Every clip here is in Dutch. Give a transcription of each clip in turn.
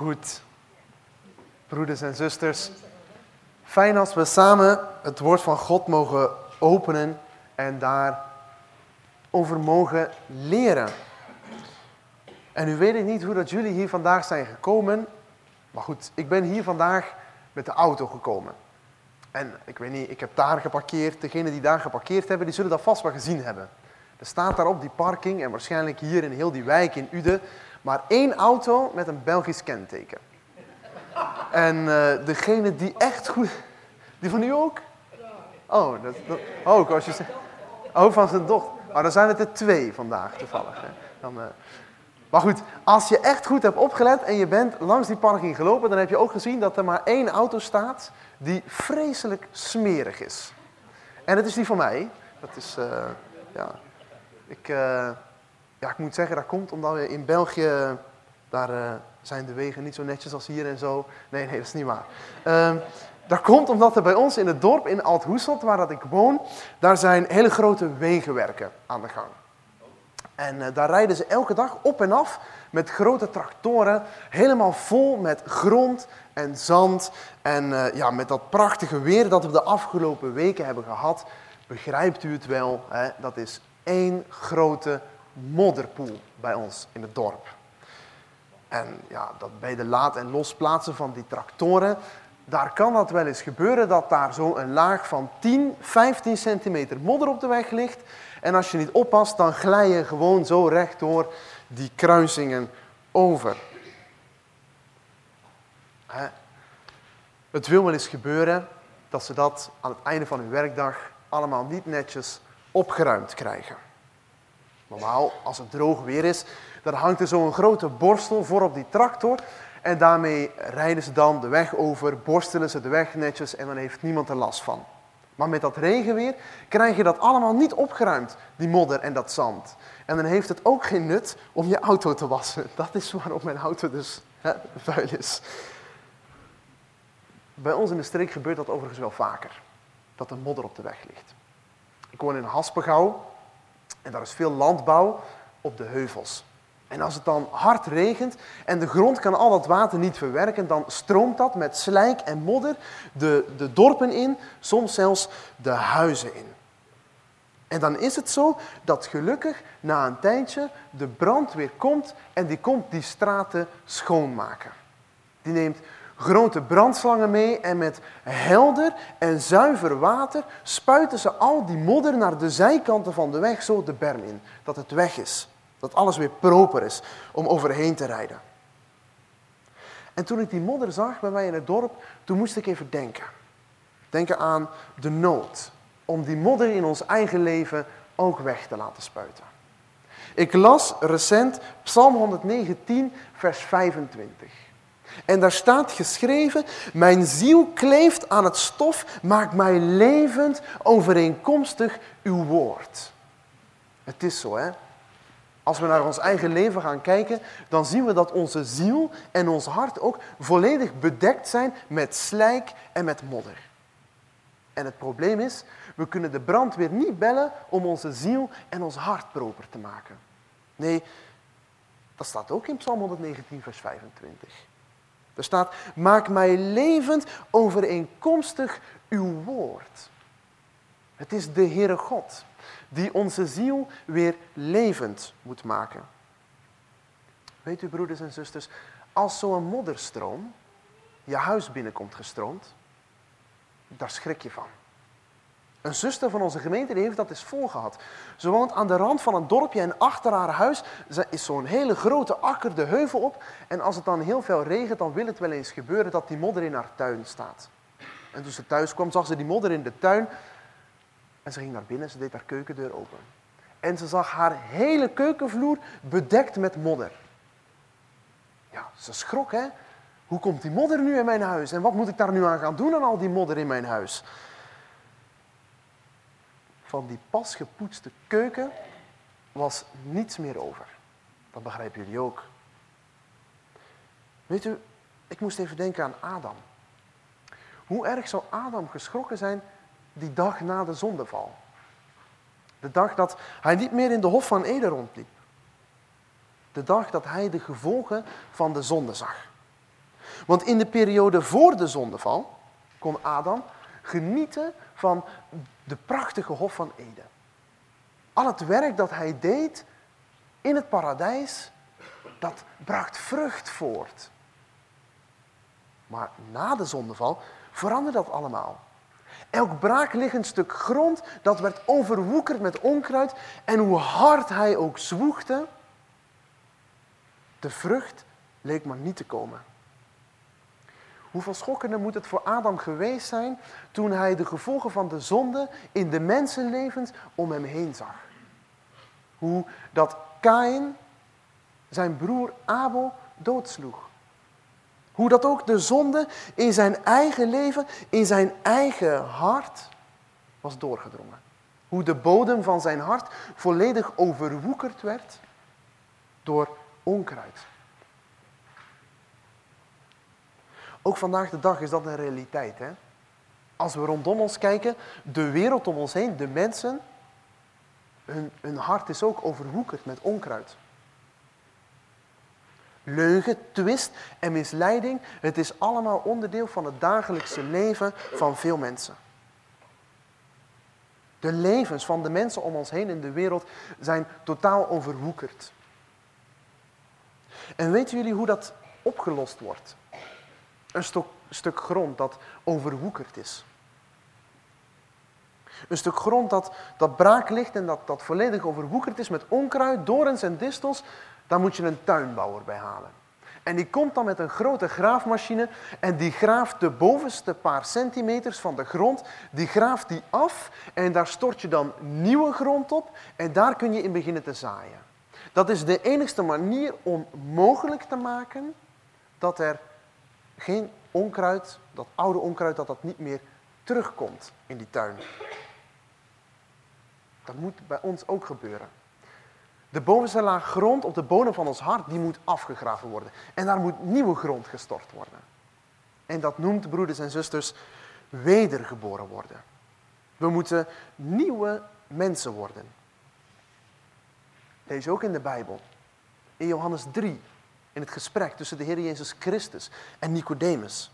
Goed. Broeders en zusters, fijn als we samen het woord van God mogen openen en daar over mogen leren. En u weet niet hoe dat jullie hier vandaag zijn gekomen, maar goed, ik ben hier vandaag met de auto gekomen. En ik weet niet, ik heb daar geparkeerd. Degenen die daar geparkeerd hebben, die zullen dat vast wel gezien hebben. Er staat daar op die parking en waarschijnlijk hier in heel die wijk in Uden maar één auto met een Belgisch kenteken. En uh, degene die echt goed... Die van u ook? Oh, dat, ook als je zegt... Oh, van zijn dochter. Maar dan zijn het er twee vandaag, toevallig. Hè. Dan, uh... Maar goed, als je echt goed hebt opgelet en je bent langs die parking gelopen... dan heb je ook gezien dat er maar één auto staat die vreselijk smerig is. En dat is die van mij. Dat is, uh, ja... Ik, ja, ik moet zeggen, dat komt omdat we in België, daar uh, zijn de wegen niet zo netjes als hier en zo. Nee, nee, dat is niet waar. Uh, dat komt omdat er bij ons in het dorp in Alt-Hoeselt, waar dat ik woon, daar zijn hele grote wegenwerken aan de gang. En uh, daar rijden ze elke dag op en af met grote tractoren, helemaal vol met grond en zand. En uh, ja, met dat prachtige weer dat we de afgelopen weken hebben gehad, begrijpt u het wel, hè? dat is één grote modderpoel bij ons in het dorp. En ja, dat bij de laad- en losplaatsen van die tractoren, daar kan dat wel eens gebeuren dat daar zo een laag van 10, 15 centimeter modder op de weg ligt. En als je niet oppast, dan glij je gewoon zo rechtdoor die kruisingen over. Het wil wel eens gebeuren dat ze dat aan het einde van hun werkdag allemaal niet netjes opgeruimd krijgen. Normaal, als het droog weer is, dan hangt er zo'n grote borstel voor op die tractor. En daarmee rijden ze dan de weg over, borstelen ze de weg netjes en dan heeft niemand er last van. Maar met dat regenweer krijg je dat allemaal niet opgeruimd, die modder en dat zand. En dan heeft het ook geen nut om je auto te wassen. Dat is waarom mijn auto dus hè, vuil is. Bij ons in de streek gebeurt dat overigens wel vaker. Dat er modder op de weg ligt. Ik woon in Haspengouw en daar is veel landbouw op de heuvels. En als het dan hard regent en de grond kan al dat water niet verwerken, dan stroomt dat met slijk en modder de, de dorpen in, soms zelfs de huizen in. En dan is het zo dat gelukkig na een tijdje de brandweer komt en die komt die straten schoonmaken. Die neemt grote brandslangen mee en met helder en zuiver water spuiten ze al die modder naar de zijkanten van de weg, zo de berm in. Dat het weg is. Dat alles weer proper is om overheen te rijden. En toen ik die modder zag bij mij in het dorp, toen moest ik even denken. Denken aan de nood om die modder in ons eigen leven ook weg te laten spuiten. Ik las recent Psalm 119, vers 25. En daar staat geschreven, mijn ziel kleeft aan het stof, maak mij levend overeenkomstig uw woord. Het is zo, hè. Als we naar ons eigen leven gaan kijken, dan zien we dat onze ziel en ons hart ook volledig bedekt zijn met slijk en met modder. En het probleem is, we kunnen de brandweer niet bellen om onze ziel en ons hart proper te maken. Nee, dat staat ook in Psalm 119, vers 25. Er staat, maak mij levend overeenkomstig uw woord. Het is de Heere God die onze ziel weer levend moet maken. Weet u, broeders en zusters, als zo'n modderstroom je huis binnenkomt gestroomd, daar schrik je van. Een zuster van onze gemeente heeft dat eens volgehad. Ze woont aan de rand van een dorpje en achter haar huis is zo'n hele grote akker de heuvel op. En als het dan heel veel regent, dan wil het wel eens gebeuren dat die modder in haar tuin staat. En toen ze thuis kwam, zag ze die modder in de tuin. En ze ging naar binnen, ze deed haar keukendeur open. En ze zag haar hele keukenvloer bedekt met modder. Ja, ze schrok hè. Hoe komt die modder nu in mijn huis? En wat moet ik daar nu aan gaan doen aan al die modder in mijn huis? Van die pas gepoetste keuken was niets meer over. Dat begrijpen jullie ook. Weet u, ik moest even denken aan Adam. Hoe erg zou Adam geschrokken zijn die dag na de zondeval? De dag dat hij niet meer in de hof van Eden rondliep. De dag dat hij de gevolgen van de zonde zag. Want in de periode voor de zondeval kon Adam genieten van de prachtige Hof van Eden. Al het werk dat hij deed in het paradijs, dat bracht vrucht voort. Maar na de zondeval veranderde dat allemaal. Elk braakliggend stuk grond, dat werd overwoekerd met onkruid. En hoe hard hij ook zwoegde, de vrucht leek maar niet te komen. Hoeveel schokkender moet het voor Adam geweest zijn toen hij de gevolgen van de zonde in de mensenlevens om hem heen zag. Hoe dat Kain zijn broer Abel doodsloeg. Hoe dat ook de zonde in zijn eigen leven, in zijn eigen hart was doorgedrongen. Hoe de bodem van zijn hart volledig overwoekerd werd door onkruid. Ook vandaag de dag is dat een realiteit. Hè? Als we rondom ons kijken, de wereld om ons heen, de mensen, hun, hun hart is ook overwoekerd met onkruid. Leugen, twist en misleiding, het is allemaal onderdeel van het dagelijkse leven van veel mensen. De levens van de mensen om ons heen in de wereld zijn totaal overwoekerd. En weten jullie hoe dat opgelost wordt? Een stuk, grond dat overwoekerd is. Een stuk grond dat, dat braak ligt en dat, dat volledig overwoekerd is met onkruid, dorens en distels, daar moet je een tuinbouwer bij halen. En die komt dan met een grote graafmachine en die graaft de bovenste paar centimeters van de grond, die graaft die af en daar stort je dan nieuwe grond op en daar kun je in beginnen te zaaien. Dat is de enigste manier om mogelijk te maken dat er geen onkruid, dat oude onkruid, dat dat niet meer terugkomt in die tuin. Dat moet bij ons ook gebeuren. De bovenste laag grond op de bodem van ons hart, die moet afgegraven worden. En daar moet nieuwe grond gestort worden. En dat noemt, broeders en zusters, wedergeboren worden. We moeten nieuwe mensen worden. Lees ook in de Bijbel. In Johannes 3, in het gesprek tussen de Heer Jezus Christus en Nicodemus.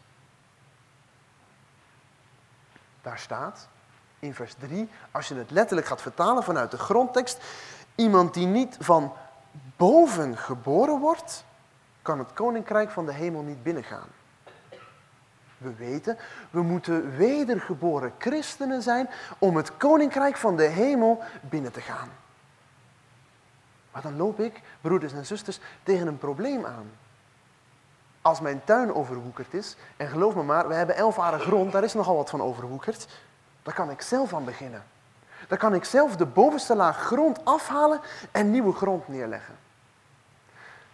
Daar staat in vers 3, als je het letterlijk gaat vertalen vanuit de grondtekst, iemand die niet van boven geboren wordt, kan het koninkrijk van de hemel niet binnengaan. We weten, we moeten wedergeboren christenen zijn om het koninkrijk van de hemel binnen te gaan. Maar dan loop ik, broeders en zusters, tegen een probleem aan. Als mijn tuin overwoekerd is, en geloof me maar, we hebben elf aren grond, daar is nogal wat van overwoekerd, daar kan ik zelf aan beginnen. Dan kan ik zelf de bovenste laag grond afhalen en nieuwe grond neerleggen.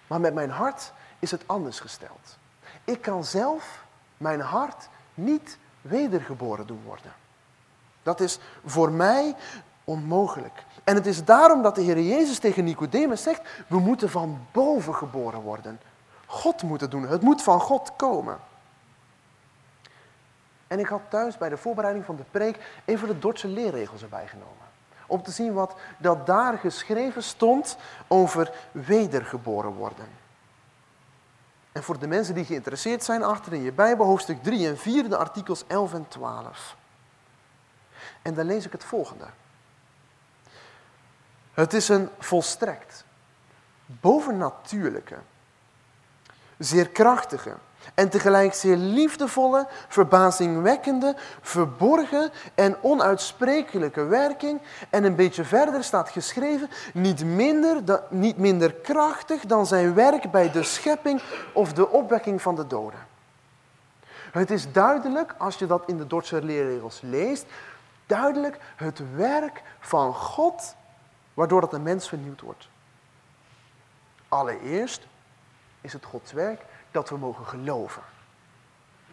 Maar met mijn hart is het anders gesteld. Ik kan zelf mijn hart niet wedergeboren doen worden. Dat is voor mij onmogelijk. En het is daarom dat de Heer Jezus tegen Nicodemus zegt, we moeten van boven geboren worden. God moet het doen, het moet van God komen. En ik had thuis bij de voorbereiding van de preek even de Dordtse leerregels erbij genomen. Om te zien wat dat daar geschreven stond over wedergeboren worden. En voor de mensen die geïnteresseerd zijn, achter in je Bijbel, hoofdstuk 3 en 4, de artikels 11 en 12. En dan lees ik het volgende. Het is een volstrekt, bovennatuurlijke, zeer krachtige en tegelijk zeer liefdevolle, verbazingwekkende, verborgen en onuitsprekelijke werking. En een beetje verder staat geschreven, niet minder, niet minder krachtig dan zijn werk bij de schepping of de opwekking van de doden. Het is duidelijk, als je dat in de Dordtse leerregels leest, duidelijk het werk van God waardoor dat een mens vernieuwd wordt. Allereerst is het Gods werk dat we mogen geloven.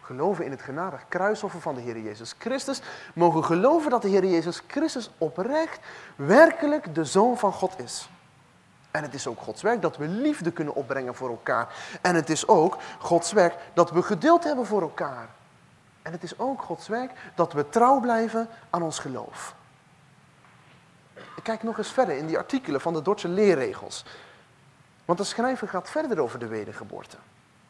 Geloven in het genadig kruisoffer van de Heer Jezus Christus. Mogen geloven dat de Heer Jezus Christus oprecht werkelijk de Zoon van God is. En het is ook Gods werk dat we liefde kunnen opbrengen voor elkaar. En het is ook Gods werk dat we geduld hebben voor elkaar. En het is ook Gods werk dat we trouw blijven aan ons geloof. Kijk nog eens verder in die artikelen van de Dordtse leerregels. Want de schrijver gaat verder over de wedergeboorte.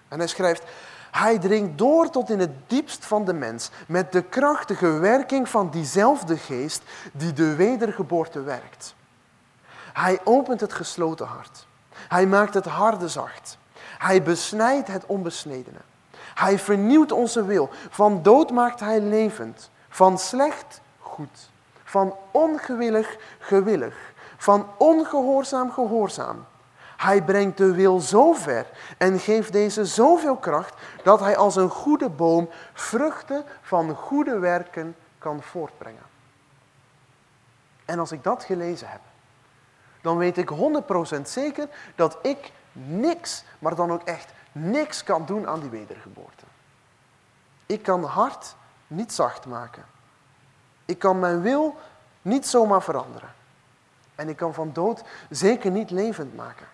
En hij schrijft, Hij dringt door tot in het diepst van de mens met de krachtige werking van diezelfde geest die de wedergeboorte werkt. Hij opent het gesloten hart. Hij maakt het harde zacht. Hij besnijdt het onbesnedene. Hij vernieuwt onze wil. Van dood maakt hij levend. Van slecht goed. Van ongewillig gewillig. Van ongehoorzaam gehoorzaam. Hij brengt de wil zo ver en geeft deze zoveel kracht dat hij als een goede boom vruchten van goede werken kan voortbrengen. En als ik dat gelezen heb, dan weet ik 100% zeker dat ik niks, maar dan ook echt niks kan doen aan die wedergeboorte. Ik kan hart niet zacht maken. Ik kan mijn wil niet zomaar veranderen. En ik kan van dood zeker niet levend maken.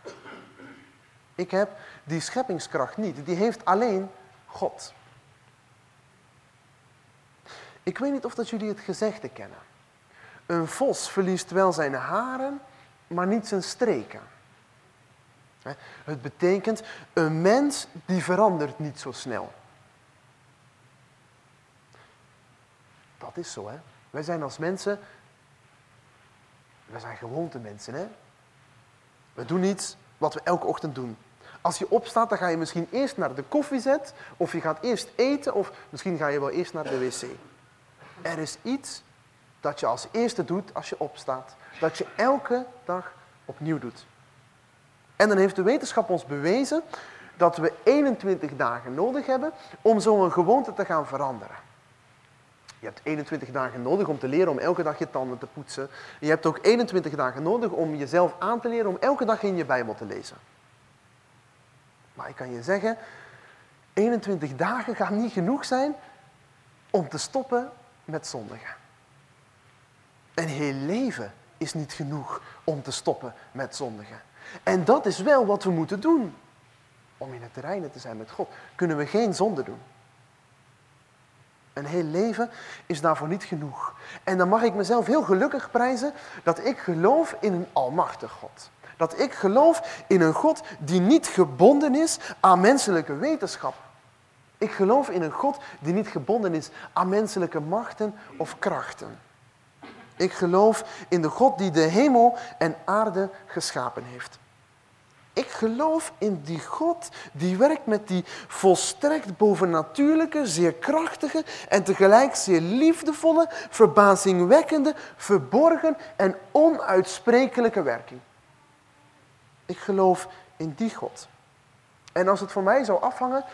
Ik heb die scheppingskracht niet. Die heeft alleen God. Ik weet niet of dat jullie het gezegde kennen. Een vos verliest wel zijn haren, maar niet zijn streken. Het betekent, een mens die verandert niet zo snel. Dat is zo, hè. Wij zijn als mensen, wij zijn gewoonte mensen, hè. We doen iets wat we elke ochtend doen. Als je opstaat, dan ga je misschien eerst naar de koffiezet, of je gaat eerst eten, of misschien ga je wel eerst naar de wc. Er is iets dat je als eerste doet als je opstaat. Dat je elke dag opnieuw doet. En dan heeft de wetenschap ons bewezen dat we 21 dagen nodig hebben om zo'n gewoonte te gaan veranderen. Je hebt 21 dagen nodig om te leren om elke dag je tanden te poetsen. Je hebt ook 21 dagen nodig om jezelf aan te leren om elke dag in je Bijbel te lezen. Maar ik kan je zeggen, 21 dagen gaan niet genoeg zijn om te stoppen met zondigen. Een heel leven is niet genoeg om te stoppen met zondigen. En dat is wel wat we moeten doen. Om in het reinen te zijn met God, kunnen we geen zonde doen. Een heel leven is daarvoor niet genoeg. En dan mag ik mezelf heel gelukkig prijzen dat ik geloof in een almachtig God. Dat ik geloof in een God die niet gebonden is aan menselijke wetenschap. Ik geloof in een God die niet gebonden is aan menselijke machten of krachten. Ik geloof in de God die de hemel en aarde geschapen heeft. Ik geloof in die God die werkt met die volstrekt bovennatuurlijke, zeer krachtige en tegelijk zeer liefdevolle, verbazingwekkende, verborgen en onuitsprekelijke werking. Ik geloof in die God. En als het voor mij zou afhangen,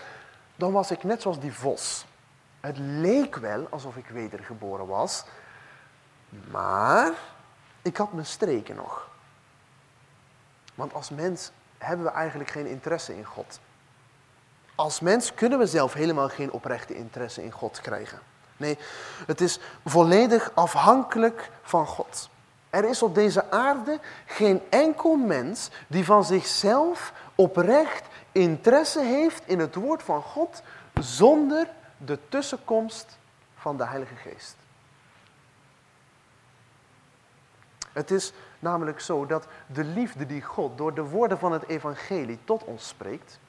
dan was ik net zoals die vos. Het leek wel alsof ik wedergeboren was, maar ik had mijn streken nog. Want als mens hebben we eigenlijk geen interesse in God. Als mens kunnen we zelf helemaal geen oprechte interesse in God krijgen. Nee, het is volledig afhankelijk van God. Er is op deze aarde geen enkel mens die van zichzelf oprecht interesse heeft in het woord van God zonder de tussenkomst van de Heilige Geest. Het is namelijk zo dat de liefde die God door de woorden van het evangelie tot ons spreekt,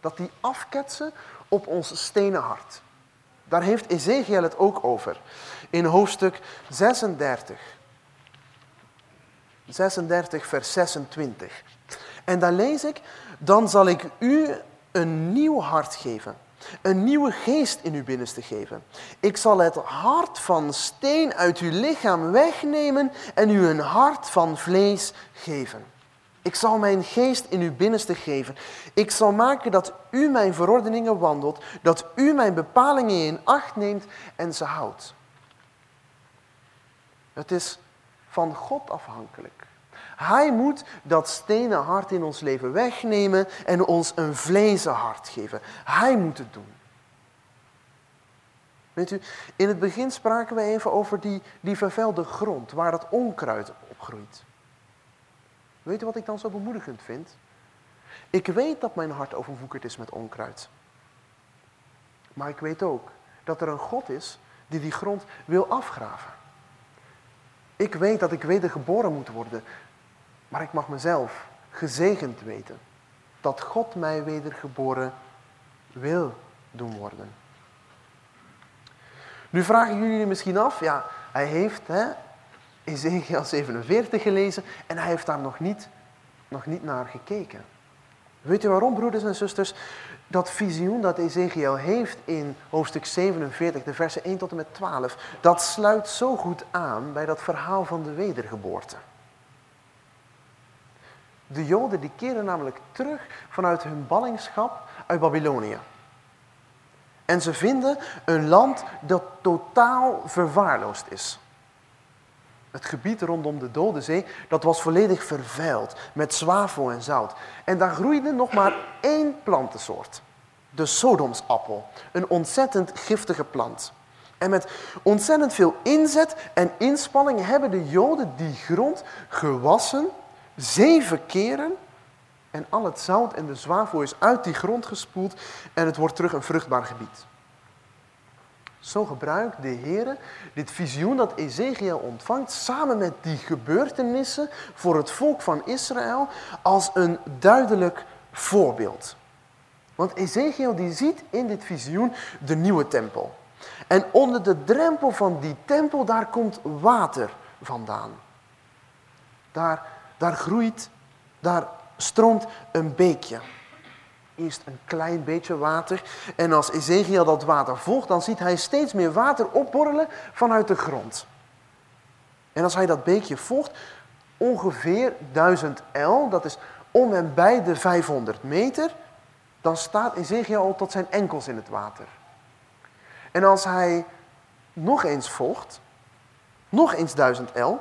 dat die afketsen op ons stenen hart. Daar heeft Ezekiel het ook over. In hoofdstuk 36. 36 vers 26. En daar lees ik, dan zal ik u een nieuw hart geven een nieuwe geest in uw binnenste geven. Ik zal het hart van steen uit uw lichaam wegnemen en u een hart van vlees geven. Ik zal mijn geest in uw binnenste geven. Ik zal maken dat u mijn verordeningen wandelt, dat u mijn bepalingen in acht neemt en ze houdt. Het is van God afhankelijk. Hij moet dat stenen hart in ons leven wegnemen en ons een vlezen hart geven. Hij moet het doen. Weet u, in het begin spraken we even over die, die vervuilde grond waar het onkruid opgroeit. Weet u wat ik dan zo bemoedigend vind? Ik weet dat mijn hart overwoekerd is met onkruid. Maar ik weet ook dat er een God is die die grond wil afgraven. Ik weet dat ik wedergeboren moet worden, maar ik mag mezelf gezegend weten dat God mij wedergeboren wil doen worden. Nu vragen jullie misschien af, ja, hij heeft hè, Ezekiel 47 gelezen en hij heeft daar nog niet, nog niet naar gekeken. Weet u waarom, broeders en zusters? Dat visioen dat Ezekiel heeft in hoofdstuk 47, de versen 1 tot en met 12, dat sluit zo goed aan bij dat verhaal van de wedergeboorte. De Joden die keren namelijk terug vanuit hun ballingschap uit Babylonië. En ze vinden een land dat totaal verwaarloosd is. Het gebied rondom de Dode Zee, dat was volledig vervuild met zwavel en zout. En daar groeide nog maar één plantensoort. De Sodomsappel. Een ontzettend giftige plant. En met ontzettend veel inzet en inspanning hebben de Joden die grond gewassen, zeven keren. En al het zout en de zwavel is uit die grond gespoeld en het wordt terug een vruchtbaar gebied. Zo gebruikt de Heer dit visioen dat Ezekiel ontvangt samen met die gebeurtenissen voor het volk van Israël als een duidelijk voorbeeld. Want Ezekiel die ziet in dit visioen de nieuwe tempel. En onder de drempel van die tempel, daar komt water vandaan. Daar, daar groeit, daar stroomt een beekje. Eerst een klein beetje water. En als Ezekiel dat water volgt, dan ziet hij steeds meer water opborrelen vanuit de grond. En als hij dat beekje volgt, ongeveer 1000 L, dat is om en bij de 500 meter, dan staat Ezekiel al tot zijn enkels in het water. En als hij nog eens volgt, nog eens 1000 L,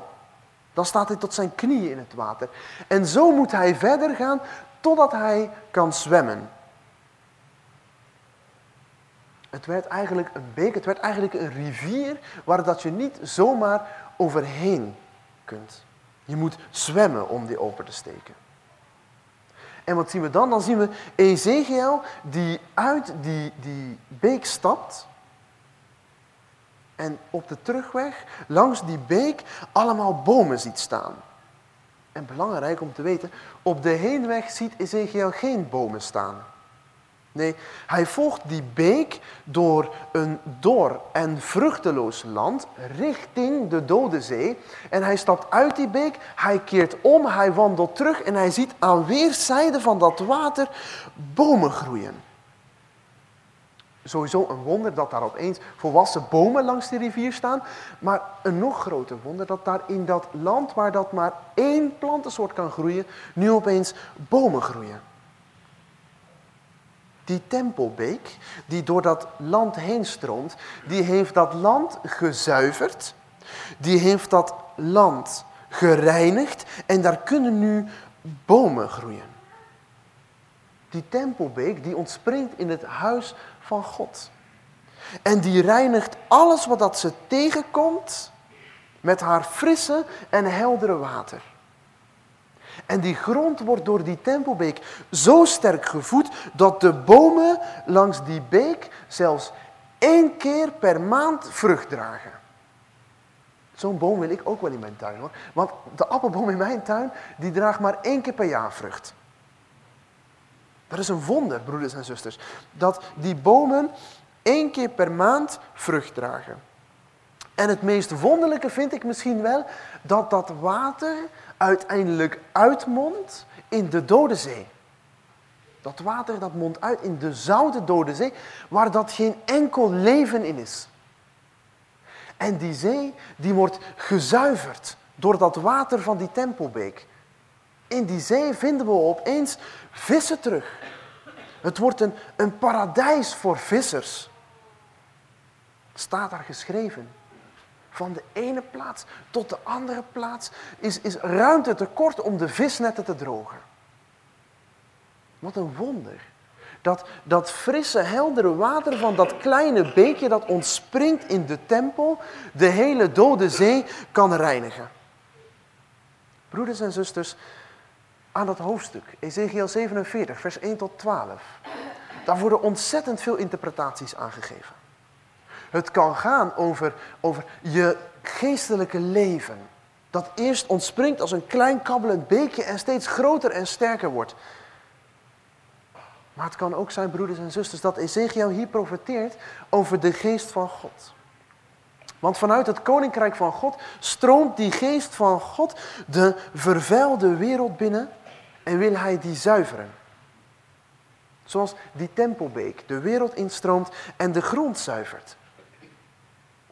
dan staat hij tot zijn knieën in het water. En zo moet hij verder gaan totdat hij kan zwemmen. Het werd eigenlijk een beek, het werd eigenlijk een rivier waar dat je niet zomaar overheen kunt. Je moet zwemmen om die open te steken. En wat zien we dan? Dan zien we Ezekiel die uit die, die beek stapt. En op de terugweg langs die beek allemaal bomen ziet staan. En belangrijk om te weten, op de heenweg ziet Ezekiel geen bomen staan. Nee, hij volgt die beek door een dor en vruchteloos land richting de Dode Zee. En hij stapt uit die beek, hij keert om, hij wandelt terug en hij ziet aan weerszijden van dat water bomen groeien sowieso een wonder dat daar opeens volwassen bomen langs de rivier staan. Maar een nog groter wonder dat daar in dat land waar dat maar één plantensoort kan groeien, nu opeens bomen groeien. Die tempelbeek die door dat land heen stroomt, die heeft dat land gezuiverd. Die heeft dat land gereinigd en daar kunnen nu bomen groeien. Die tempelbeek die ontspringt in het huis van God. En die reinigt alles wat dat ze tegenkomt met haar frisse en heldere water. En die grond wordt door die tempelbeek zo sterk gevoed dat de bomen langs die beek zelfs één keer per maand vrucht dragen. Zo'n boom wil ik ook wel in mijn tuin hoor. Want de appelboom in mijn tuin, die draagt maar één keer per jaar vrucht. Dat is een wonder, broeders en zusters. Dat die bomen één keer per maand vrucht dragen. En het meest wonderlijke vind ik misschien wel dat dat water uiteindelijk uitmondt in de Dode Zee. Dat water dat mondt uit in de zoute Dode Zee, waar dat geen enkel leven in is. En die zee die wordt gezuiverd door dat water van die tempelbeek. In die zee vinden we opeens vissen terug. Het wordt een, een paradijs voor vissers. Staat daar geschreven. Van de ene plaats tot de andere plaats is, is ruimte tekort om de visnetten te drogen. Wat een wonder. Dat, dat frisse, heldere water van dat kleine beekje dat ontspringt in de tempel, de hele dode zee kan reinigen. Broeders en zusters, aan dat hoofdstuk, Ezekiel 47, vers 1 tot 12. Daar worden ontzettend veel interpretaties aangegeven. Het kan gaan over, over je geestelijke leven. Dat eerst ontspringt als een klein kabbelend beekje en steeds groter en sterker wordt. Maar het kan ook zijn, broeders en zusters, dat Ezekiel hier profeteert over de geest van God. Want vanuit het koninkrijk van God stroomt die geest van God de vervuilde wereld binnen en wil hij die zuiveren. Zoals die tempelbeek de wereld instroomt en de grond zuivert.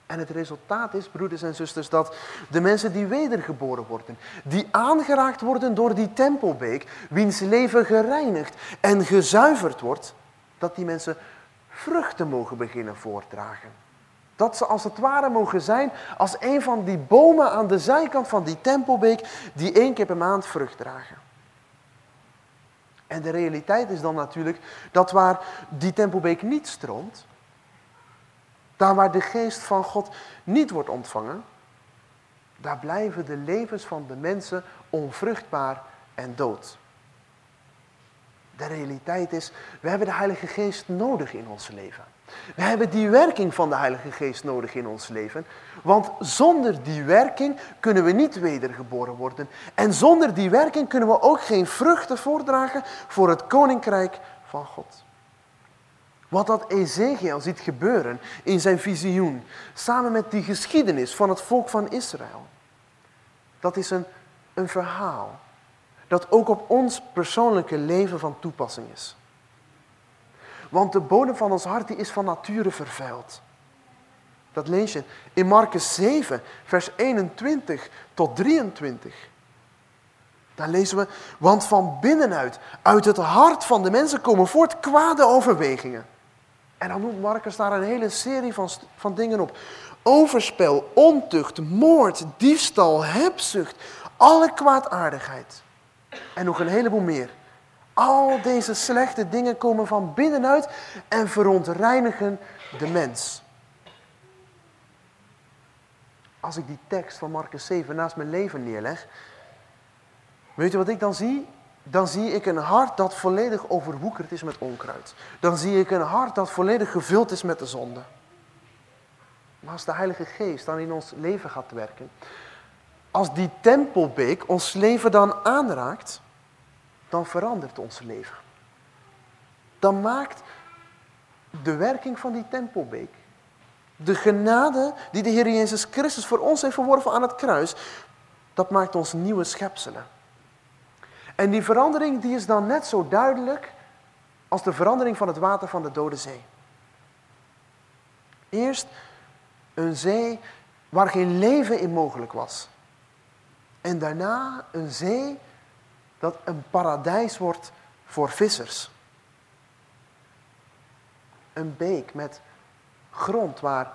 En het resultaat is, broeders en zusters, dat de mensen die wedergeboren worden, die aangeraakt worden door die tempelbeek, wiens leven gereinigd en gezuiverd wordt, dat die mensen vruchten mogen beginnen voortdragen. Dat ze als het ware mogen zijn als een van die bomen aan de zijkant van die tempelbeek die één keer per maand vrucht dragen. En de realiteit is dan natuurlijk dat waar die tempelbeek niet stroomt, daar waar de geest van God niet wordt ontvangen, daar blijven de levens van de mensen onvruchtbaar en dood. De realiteit is, we hebben de Heilige Geest nodig in ons leven. We hebben die werking van de Heilige Geest nodig in ons leven. Want zonder die werking kunnen we niet wedergeboren worden. En zonder die werking kunnen we ook geen vruchten voordragen voor het koninkrijk van God. Wat dat Ezekiel ziet gebeuren in zijn visioen, samen met die geschiedenis van het volk van Israël, dat is een, een verhaal dat ook op ons persoonlijke leven van toepassing is. Want de bodem van ons hart die is van nature vervuild. Dat lees je in Marcus 7, vers 21 tot 23. Daar lezen we, want van binnenuit, uit het hart van de mensen komen voort kwade overwegingen. En dan noemt Marcus daar een hele serie van, van dingen op. Overspel, ontucht, moord, diefstal, hebzucht, alle kwaadaardigheid. En nog een heleboel meer. Al deze slechte dingen komen van binnenuit en verontreinigen de mens. Als ik die tekst van Marcus 7 naast mijn leven neerleg, weet je wat ik dan zie? Dan zie ik een hart dat volledig overwoekerd is met onkruid. Dan zie ik een hart dat volledig gevuld is met de zonde. Maar als de Heilige Geest dan in ons leven gaat werken, als die tempelbeek ons leven dan aanraakt, dan verandert ons leven. Dan maakt de werking van die tempelbeek, de genade die de Heer Jezus Christus voor ons heeft verworven aan het kruis, dat maakt ons nieuwe schepselen. En die verandering die is dan net zo duidelijk als de verandering van het water van de Dode Zee. Eerst een zee waar geen leven in mogelijk was. En daarna een zee dat een paradijs wordt voor vissers. Een beek met grond waar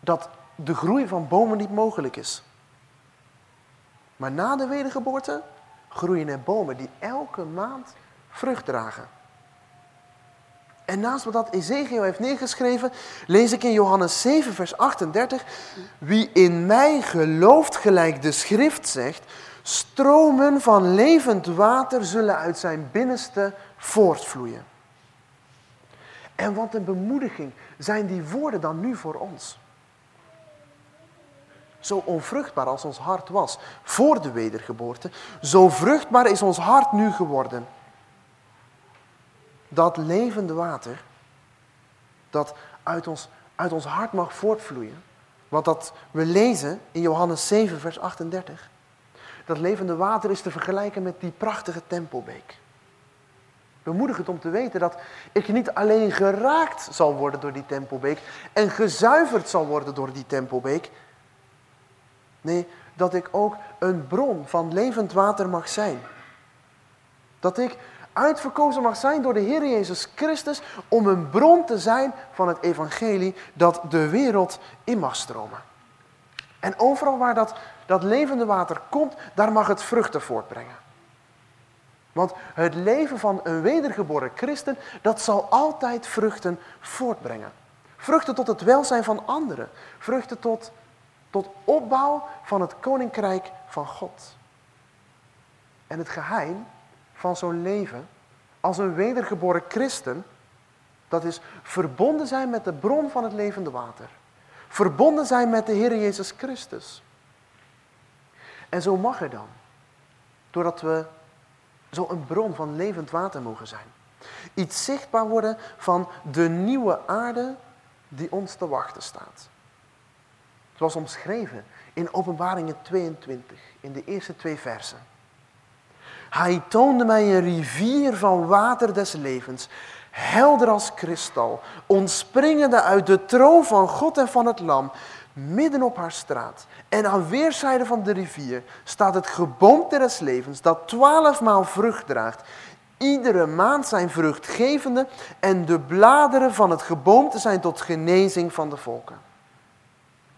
dat de groei van bomen niet mogelijk is. Maar na de wedergeboorte groeien er bomen die elke maand vrucht dragen. En naast wat dat heeft neergeschreven, lees ik in Johannes 7, vers 38. Wie in mij gelooft, gelijk de schrift zegt, Stromen van levend water zullen uit zijn binnenste voortvloeien. En wat een bemoediging zijn die woorden dan nu voor ons. Zo onvruchtbaar als ons hart was voor de wedergeboorte, zo vruchtbaar is ons hart nu geworden. Dat levende water, dat uit ons, uit ons hart mag voortvloeien, wat dat we lezen in Johannes 7, vers 38 dat levende water is te vergelijken met die prachtige tempelbeek. Bemoedigend om te weten dat ik niet alleen geraakt zal worden door die tempelbeek en gezuiverd zal worden door die tempelbeek. Nee, dat ik ook een bron van levend water mag zijn. Dat ik uitverkozen mag zijn door de Heer Jezus Christus om een bron te zijn van het evangelie dat de wereld in mag stromen. En overal waar dat dat levende water komt, daar mag het vruchten voortbrengen. Want het leven van een wedergeboren christen, dat zal altijd vruchten voortbrengen. Vruchten tot het welzijn van anderen. Vruchten tot, tot opbouw van het koninkrijk van God. En het geheim van zo'n leven als een wedergeboren christen, dat is verbonden zijn met de bron van het levende water. Verbonden zijn met de Heer Jezus Christus. En zo mag er dan. Doordat we zo een bron van levend water mogen zijn. Iets zichtbaar worden van de nieuwe aarde die ons te wachten staat. Zoals omschreven in Openbaringen 22, in de eerste twee versen. Hij toonde mij een rivier van water des levens, helder als kristal, ontspringende uit de troon van God en van het Lam, midden op haar straat. En aan weerszijden van de rivier staat het geboomte des levens, dat twaalfmaal vrucht draagt. Iedere maand zijn vruchtgevende en de bladeren van het geboomte zijn tot genezing van de volken.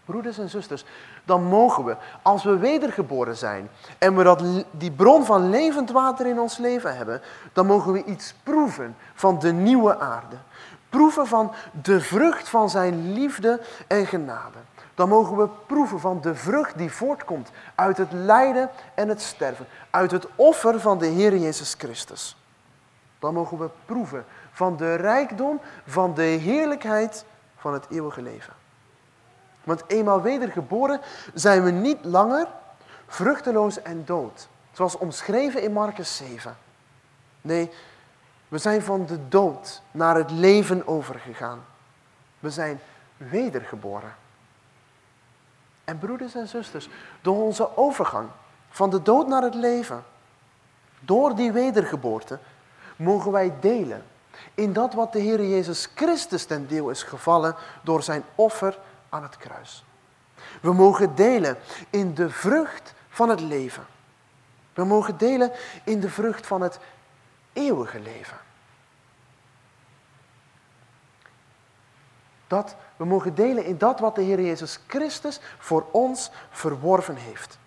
Broeders en zusters, dan mogen we, als we wedergeboren zijn en we dat, die bron van levend water in ons leven hebben, dan mogen we iets proeven van de nieuwe aarde. Proeven van de vrucht van zijn liefde en genade. Dan mogen we proeven van de vrucht die voortkomt uit het lijden en het sterven. Uit het offer van de Heer Jezus Christus. Dan mogen we proeven van de rijkdom van de heerlijkheid van het eeuwige leven. Want eenmaal wedergeboren zijn we niet langer vruchteloos en dood. Zoals omschreven in Marcus 7. Nee, we zijn van de dood naar het leven overgegaan. We zijn wedergeboren. En broeders en zusters, door onze overgang van de dood naar het leven, door die wedergeboorte, mogen wij delen in dat wat de Heer Jezus Christus ten deel is gevallen door zijn offer aan het kruis. We mogen delen in de vrucht van het leven. We mogen delen in de vrucht van het eeuwige leven. Dat we mogen delen in dat wat de Heer Jezus Christus voor ons verworven heeft.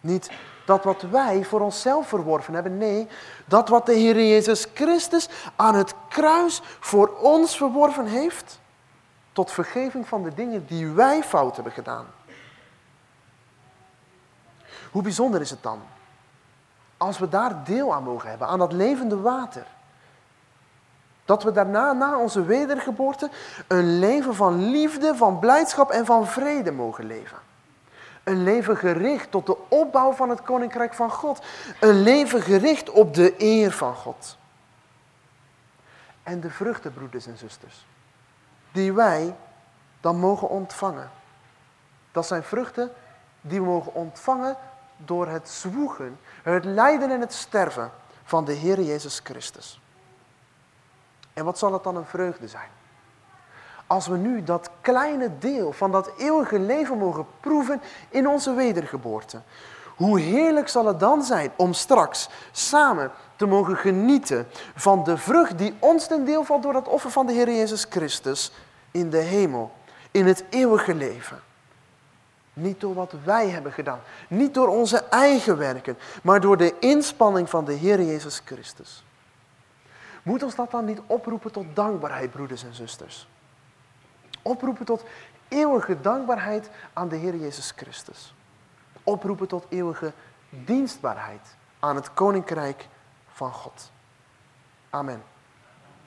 Niet dat wat wij voor onszelf verworven hebben. Nee, dat wat de Heer Jezus Christus aan het kruis voor ons verworven heeft. Tot vergeving van de dingen die wij fout hebben gedaan. Hoe bijzonder is het dan? Als we daar deel aan mogen hebben, aan dat levende water. Dat we daarna, na onze wedergeboorte, een leven van liefde, van blijdschap en van vrede mogen leven. Een leven gericht tot de opbouw van het koninkrijk van God. Een leven gericht op de eer van God. En de vruchten, broeders en zusters, die wij dan mogen ontvangen. Dat zijn vruchten die we mogen ontvangen door het zwoegen, het lijden en het sterven van de Heer Jezus Christus. En wat zal het dan een vreugde zijn? Als we nu dat kleine deel van dat eeuwige leven mogen proeven in onze wedergeboorte. Hoe heerlijk zal het dan zijn om straks samen te mogen genieten van de vrucht die ons ten deel valt door het offer van de Heer Jezus Christus in de hemel, in het eeuwige leven. Niet door wat wij hebben gedaan, niet door onze eigen werken, maar door de inspanning van de Heer Jezus Christus. Moet ons dat dan niet oproepen tot dankbaarheid, broeders en zusters? Oproepen tot eeuwige dankbaarheid aan de Heer Jezus Christus. Oproepen tot eeuwige dienstbaarheid aan het Koninkrijk van God. Amen.